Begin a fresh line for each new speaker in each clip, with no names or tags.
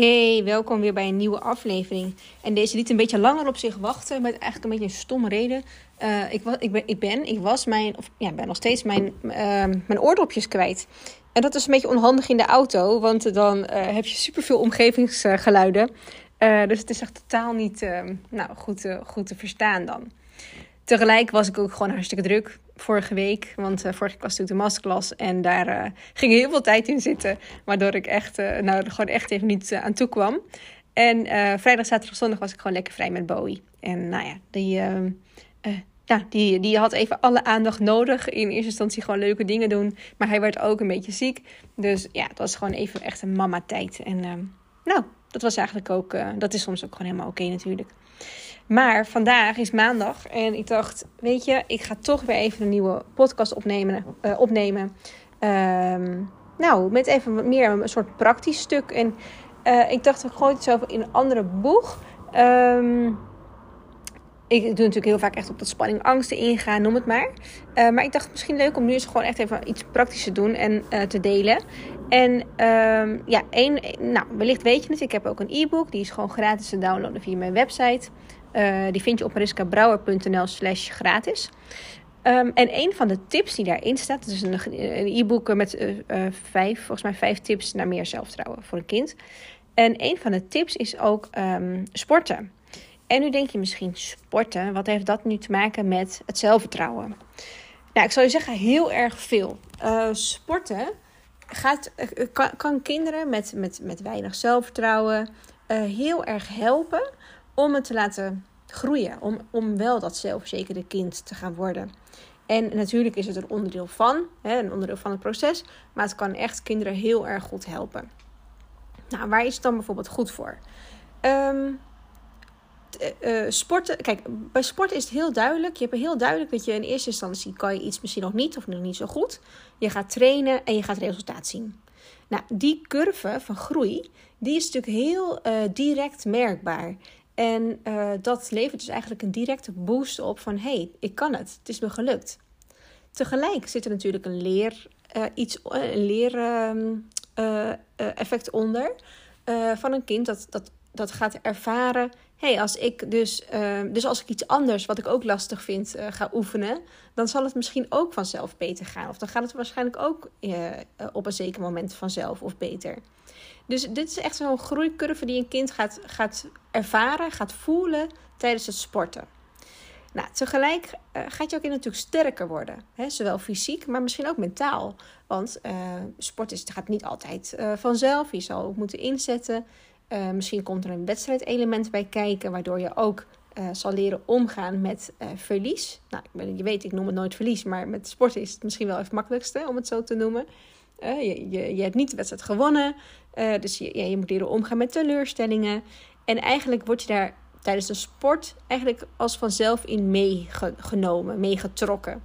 Hey, welkom weer bij een nieuwe aflevering. En deze liet een beetje langer op zich wachten, met eigenlijk een beetje een stomme reden. Uh, ik, was, ik, ben, ik ben, ik was mijn, of ja, ben nog steeds mijn, uh, mijn oordopjes kwijt. En dat is een beetje onhandig in de auto, want dan uh, heb je superveel omgevingsgeluiden. Uh, dus het is echt totaal niet nou, goed, goed te verstaan dan. Tegelijk was ik ook gewoon hartstikke druk vorige week. Want uh, vorige week was natuurlijk de masterclass. En daar uh, ging heel veel tijd in zitten. Waardoor ik echt, uh, nou, gewoon echt even niet aan toe kwam. En vrijdag, zaterdag, zondag was ik gewoon lekker vrij met Bowie. En nou ja, die, ja, die, die had even alle aandacht nodig. In eerste instantie gewoon leuke dingen doen. Maar hij werd ook een beetje ziek. Dus ja, het was gewoon even echt een mama tijd. En nou, dat was eigenlijk ook, dat is soms ook gewoon helemaal oké natuurlijk. Maar vandaag is maandag en ik dacht, weet je, ik ga toch weer even een nieuwe podcast opnemen. Uh, opnemen. Um, nou, met even wat meer een soort praktisch stuk. En uh, ik dacht, ik gooi het zo in een andere boeg. Um, ik doe natuurlijk heel vaak echt op dat spanning, angsten ingaan, noem het maar. Uh, maar ik dacht misschien leuk om nu eens gewoon echt even iets praktisch te doen en te delen. En um, ja, één, nou, wellicht weet je het. Ik heb ook een e-book. Die is gewoon gratis te downloaden via mijn website. Uh, die vind je op mariskabrouwer.nl slash gratis. Um, en een van de tips die daarin staat, het is een, e-book met uh, uh, vijf, volgens mij vijf tips naar meer zelfvertrouwen voor een kind. En een van de tips is ook um, sporten. En nu denk je misschien sporten, wat heeft dat nu te maken met het zelfvertrouwen? Nou, ik zou je zeggen heel erg veel. sporten gaat, kan, kan, kinderen met, met, met weinig zelfvertrouwen heel erg helpen om het te laten groeien. Om, om wel dat zelfverzekerde kind te gaan worden. En natuurlijk is het een onderdeel van, hè, een onderdeel van het proces. Maar het kan echt kinderen heel erg goed helpen. Nou, waar is het dan bijvoorbeeld goed voor? Um, uh, sporten, kijk, bij sport is het heel duidelijk. Je hebt heel duidelijk dat je in eerste instantie kan je iets misschien nog niet of nog niet zo goed. Je gaat trainen en je gaat resultaat zien. Nou, die curve van groei, die is natuurlijk heel uh, direct merkbaar. En uh, dat levert dus eigenlijk een directe boost op van hey, ik kan het, het is me gelukt. Tegelijk zit er natuurlijk een leer, uh, iets, een leer uh, effect onder van een kind dat, dat, dat gaat ervaren. Hey, als ik dus, dus als ik iets anders wat ik ook lastig vind ga oefenen, dan zal het misschien ook vanzelf beter gaan. Of dan gaat het waarschijnlijk ook op een zeker moment vanzelf of beter. Dus dit is echt zo'n groeicurve die een kind gaat, gaat ervaren, gaat voelen tijdens het sporten. Nou, tegelijk uh, gaat je ook in natuurlijk sterker worden. Hè? Zowel fysiek, maar misschien ook mentaal. Want sport is, gaat niet altijd vanzelf. Je zal ook moeten inzetten. Misschien komt er een wedstrijdelement bij kijken, waardoor je ook zal leren omgaan met verlies. Nou, je weet, ik noem het nooit verlies, maar met sport is het misschien wel het makkelijkste om het zo te noemen. je, je, je hebt niet de wedstrijd gewonnen. Dus je, je moet leren omgaan met teleurstellingen. En eigenlijk word je daar tijdens de sport eigenlijk als vanzelf in meegenomen, meegetrokken.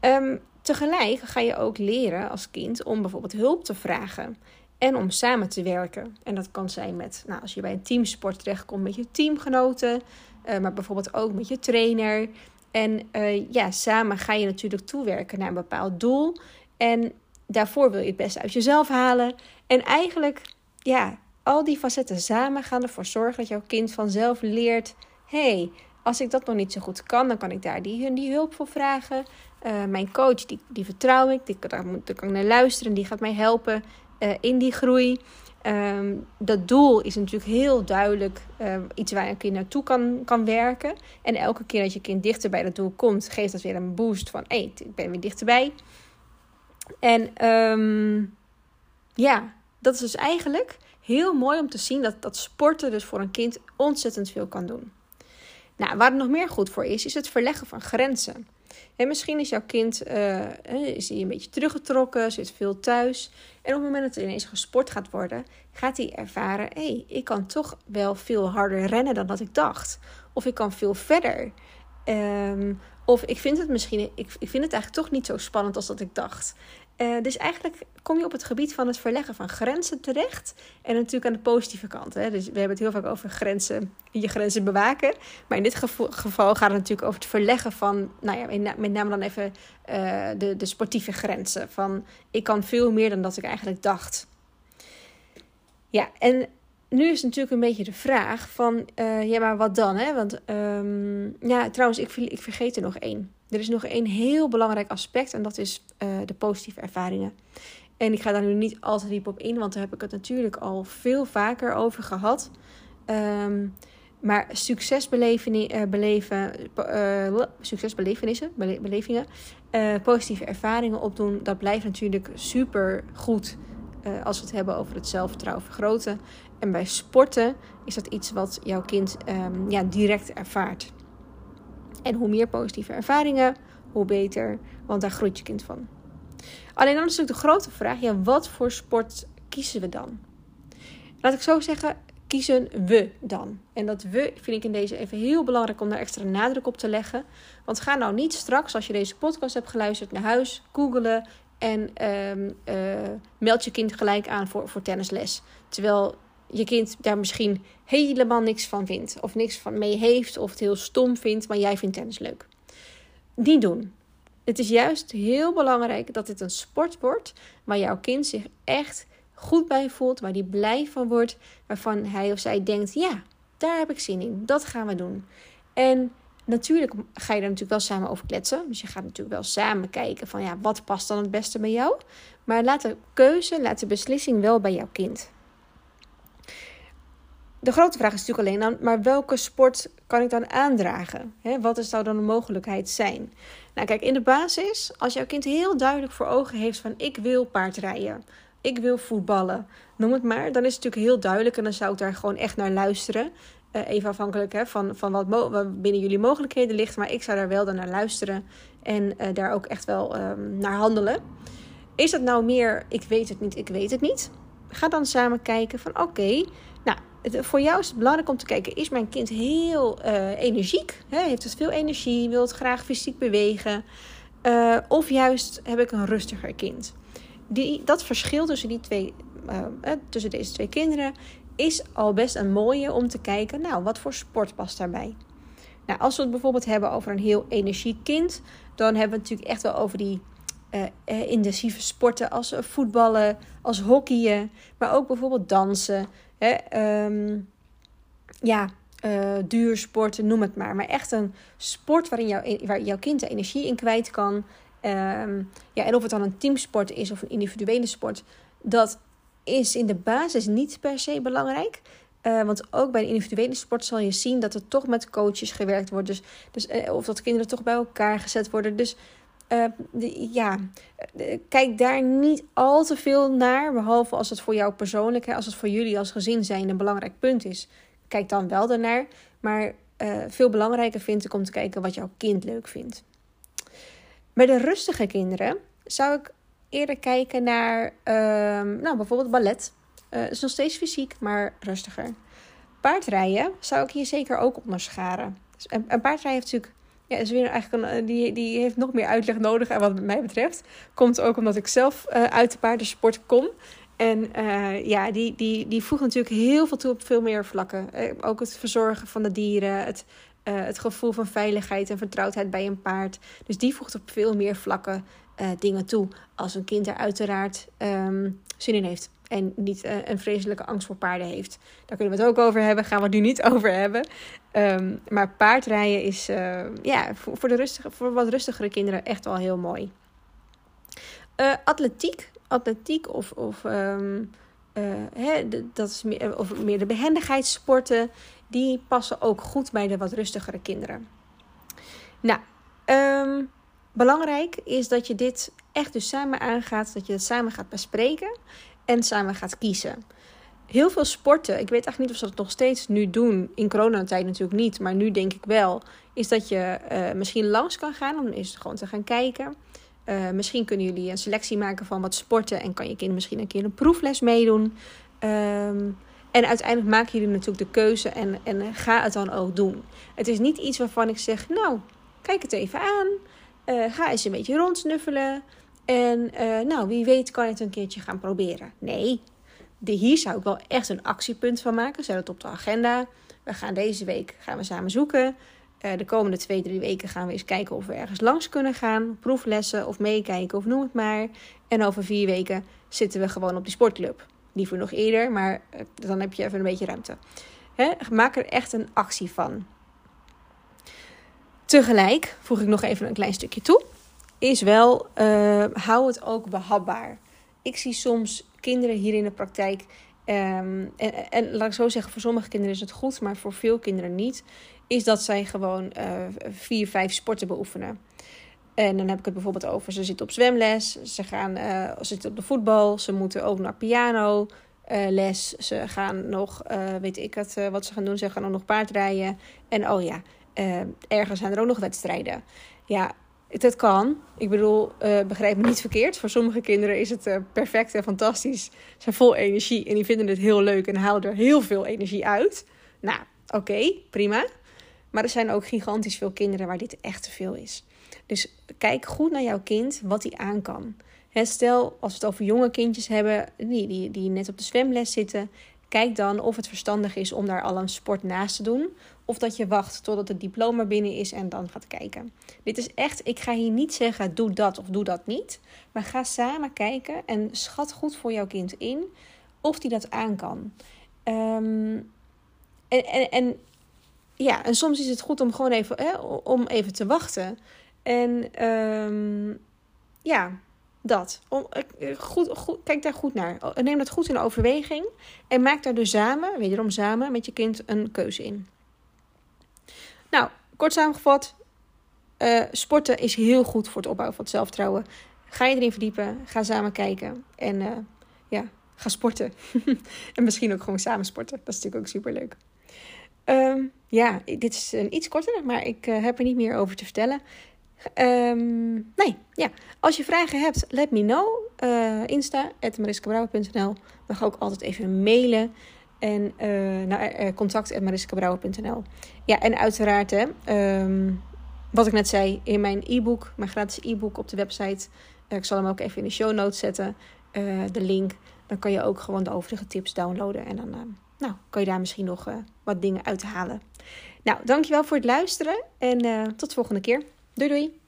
Um, tegelijk ga je ook leren als kind om bijvoorbeeld hulp te vragen en om samen te werken. En dat kan zijn met, nou, als je bij een teamsport terechtkomt met je teamgenoten, uh, maar bijvoorbeeld ook met je trainer. En uh, ja, samen ga je natuurlijk toewerken naar een bepaald doel. En daarvoor wil je het beste uit jezelf halen. En eigenlijk, ja, al die facetten samen gaan ervoor zorgen dat jouw kind vanzelf leert: hey, als ik dat nog niet zo goed kan, dan kan ik daar die, die hulp voor vragen. Uh, mijn coach, die, die vertrouw ik, die, daar, moet, kan naar luisteren, die gaat mij helpen uh, in die groei. Um, dat doel is natuurlijk heel duidelijk uh, iets waar een kind naartoe kan, kan werken. En elke keer dat je kind dichter bij dat doel komt, geeft dat weer een boost van: hé, hey, ik ben weer dichterbij. En um, ja, dat is dus eigenlijk heel mooi om te zien dat, dat sporten dus voor een kind ontzettend veel kan doen. Nou, waar het nog meer goed voor is, is het verleggen van grenzen. En misschien is jouw kind uh, is een beetje teruggetrokken, zit veel thuis. En op het moment dat er ineens gesport gaat worden, gaat hij ervaren: hé, hey, ik kan toch wel veel harder rennen dan dat ik dacht. Of ik kan veel verder. Um, of ik vind het misschien, ik, ik vind het eigenlijk toch niet zo spannend als dat ik dacht. Uh, dus eigenlijk kom je op het gebied van het verleggen van grenzen terecht. En natuurlijk aan de positieve kant. Hè. Dus we hebben het heel vaak over grenzen, je grenzen bewaken. Maar in dit geval gaat het natuurlijk over het verleggen van, nou ja, met name dan even uh, de, de sportieve grenzen. Van ik kan veel meer dan dat ik eigenlijk dacht. Ja, en nu is natuurlijk een beetje de vraag van, uh, ja, maar wat dan? Hè? Want um, ja, trouwens, ik, ik vergeet er nog één. Er is nog één heel belangrijk aspect en dat is uh, de positieve ervaringen. En ik ga daar nu niet al te diep op in, want daar heb ik het natuurlijk al veel vaker over gehad. Um, maar succesbeleven, uh, beleven, uh, succesbelevenissen, positieve ervaringen opdoen, dat blijft natuurlijk super goed als we het hebben over het zelfvertrouwen vergroten. En bij sporten is dat iets wat jouw kind um, ja, direct ervaart. En hoe meer positieve ervaringen, hoe beter, want daar groeit je kind van. Alleen dan is natuurlijk de grote vraag: ja, wat voor sport kiezen we dan? Laat ik zo zeggen, kiezen we dan? En dat we vind ik in deze even heel belangrijk om daar extra nadruk op te leggen. Want ga nou niet straks, als je deze podcast hebt geluisterd, naar huis, googelen en um, uh, meld je kind gelijk aan voor, voor tennisles. Terwijl je kind daar misschien helemaal niks van vindt. Of niks van mee heeft. Of het heel stom vindt. Maar jij vindt tennis leuk. Niet doen. Het is juist heel belangrijk dat dit een sport wordt. Waar jouw kind zich echt goed bij voelt. Waar die blij van wordt. Waarvan hij of zij denkt: ja, daar heb ik zin in. Dat gaan we doen. En natuurlijk ga je er natuurlijk wel samen over kletsen. Dus je gaat natuurlijk wel samen kijken van ja, wat past dan het beste bij jou. Maar laat de keuze, laat de beslissing wel bij jouw kind de grote vraag is natuurlijk alleen dan, maar welke sport kan ik dan aandragen? wat zou dan de mogelijkheid zijn? Nou, kijk, in de basis, als jouw kind heel duidelijk voor ogen heeft van ik wil paardrijden, ik wil voetballen, noem het maar, dan is het natuurlijk heel duidelijk en dan zou ik daar gewoon echt naar luisteren. Uh, even afhankelijk van, van wat, binnen jullie mogelijkheden ligt, maar ik zou daar wel dan naar luisteren en uh, daar ook echt wel um, naar handelen. Is dat nou meer, ik weet het niet, ik weet het niet? Ga dan samen kijken van oké, nou voor jou is het belangrijk om te kijken: is mijn kind heel uh, energiek? Heeft het veel energie? Wil het graag fysiek bewegen? Uh, of juist heb ik een rustiger kind? Die, dat verschil tussen, die twee, uh, tussen deze twee kinderen is al best een mooie om te kijken. Nou, wat voor sport past daarbij? Nou, als we het bijvoorbeeld hebben over een heel energiek kind, dan hebben we het natuurlijk echt wel over die intensieve sporten als voetballen, als hockeyen, maar ook bijvoorbeeld dansen. Um, ja, uh, duursporten, noem het maar. Maar echt een sport waarin jouw, waar jouw kind de energie in kwijt kan. Um, ja, en of het dan een teamsport is of een individuele sport, dat is in de basis niet per se belangrijk. Uh, want ook bij een individuele sport zal je zien dat er toch met coaches gewerkt wordt. Dus, dus, uh, of dat kinderen toch bij elkaar gezet worden. Dus uh, ja, kijk daar niet al te veel naar. Behalve als het voor jou persoonlijk, hè, als het voor jullie als gezin zijn een belangrijk punt is. Kijk dan wel ernaar. Maar uh, veel belangrijker vind ik om te kijken wat jouw kind leuk vindt. Bij de rustige kinderen zou ik eerder kijken naar uh, nou, bijvoorbeeld ballet. Het is nog steeds fysiek, maar rustiger. Paardrijden zou ik hier zeker ook onderscharen. Dus een paardrijden heeft natuurlijk ja, is weer eigenlijk een, eh, die, die heeft nog meer uitleg nodig. En wat mij betreft komt ook omdat ik zelf uh, uit de paardensport kom. En ja, die, die, die voegt natuurlijk heel veel toe op veel meer vlakken. Ook het verzorgen van de dieren, het, het gevoel van veiligheid en vertrouwdheid bij een paard. Dus die voegt op veel meer vlakken dingen toe. Als een kind er uiteraard um, zin in heeft en niet uh, een vreselijke angst voor paarden heeft. Daar kunnen we het ook over hebben, gaan we het nu niet over hebben. Um, maar paardrijden is uh, ja, voor, de rustige, voor wat rustigere kinderen echt wel heel mooi. Uh, atletiek, atletiek of, of, um, hè, dat is meer, of meer de behendigheidssporten, die passen ook goed bij de wat rustigere kinderen. Nou, um, belangrijk is dat je dit echt dus samen aangaat, dat je het samen gaat bespreken en samen gaat kiezen. Heel veel sporten, ik weet eigenlijk niet of ze dat nog steeds nu doen, in coronatijd natuurlijk niet, maar nu denk ik wel, is dat je uh, misschien langs kan gaan om eens gewoon te gaan kijken. Uh, misschien kunnen jullie een selectie maken van wat sporten en kan je kind misschien een keer een proefles meedoen. Um, en uiteindelijk maken jullie natuurlijk de keuze en, en ga het dan ook doen. Het is niet iets waarvan ik zeg, nou, kijk het even aan. Uh, ga eens een beetje rondsnuffelen. En uh, nou, wie weet kan je het een keertje gaan proberen. Nee, de, hier zou ik wel echt een actiepunt van maken. Zet het op de agenda. We gaan deze week gaan we samen zoeken. Uh, de komende twee, drie weken gaan we eens kijken of we ergens langs kunnen gaan. Proeflessen of meekijken of noem het maar. En over vier weken zitten we gewoon op die sportclub. liever nog eerder, maar eh, dan heb je even een beetje ruimte. Hè? Maak er echt een actie van. Tegelijk, voeg ik nog even een klein stukje toe, is wel, uh, hou het ook behapbaar. Ik zie soms kinderen hier in de praktijk, um, en, en, laat ik zo zeggen, voor sommige kinderen is het goed, maar voor veel kinderen niet, is dat zij gewoon uh, vier, vijf sporten beoefenen. En dan heb ik het bijvoorbeeld over, ze zitten op zwemles, ze, gaan, uh, ze zitten op de voetbal, ze moeten ook naar piano, les. Ze gaan nog, weet ik het, wat ze gaan doen. Ze gaan ook nog paardrijden. En oh ja, ergens zijn er ook nog wedstrijden. Ja, het, kan. Ik bedoel, begrijp me niet verkeerd. Voor sommige kinderen is het perfect en fantastisch. Ze zijn vol energie en die vinden het heel leuk en halen er heel veel energie uit. Nou, oké, prima. Maar er zijn ook gigantisch veel kinderen waar dit echt te veel is. Dus kijk goed naar jouw kind, wat hij aan kan. stel, als we het over jonge kindjes hebben, die, die, die net op de zwemles zitten. Kijk dan of het verstandig is om daar al een sport naast te doen. Of dat je wacht totdat het diploma binnen is en dan gaat kijken. Dit is echt, ik ga hier niet zeggen doe dat of doe dat niet. Maar ga samen kijken en schat goed voor jouw kind in of die dat aan kan. Um, en, en, en ja, en soms is het goed om gewoon even, hè, om even te wachten. En um, ja, dat. Om, eh, goed, goed, kijk daar goed naar. Neem dat goed in overweging. En maak daar dus samen, wederom samen, met je kind een keuze in. Nou, kort samengevat. Uh, sporten is heel goed voor het opbouwen van het zelfvertrouwen. Ga je erin verdiepen. Ga samen kijken. En uh, ja, ga sporten. en misschien ook gewoon samen sporten. Dat is natuurlijk ook super leuk. Um, ja, dit is een iets korter, maar ik heb er niet meer over te vertellen. Um, nee, ja. Als je vragen hebt, let me know. Uh, Insta, mariskabrouwer.nl. Mag ook altijd even mailen. En uh, naar uh. Ja, en uiteraard, hè, um, wat ik net zei, in mijn e-book, mijn gratis e-book op de website. ik zal hem ook even in de show notes zetten, de link. Dan kan je ook gewoon de overige tips downloaden. En dan nou, kan je daar misschien nog wat dingen uithalen. Nou, dankjewel voor het luisteren en tot de volgende keer. Doei doei!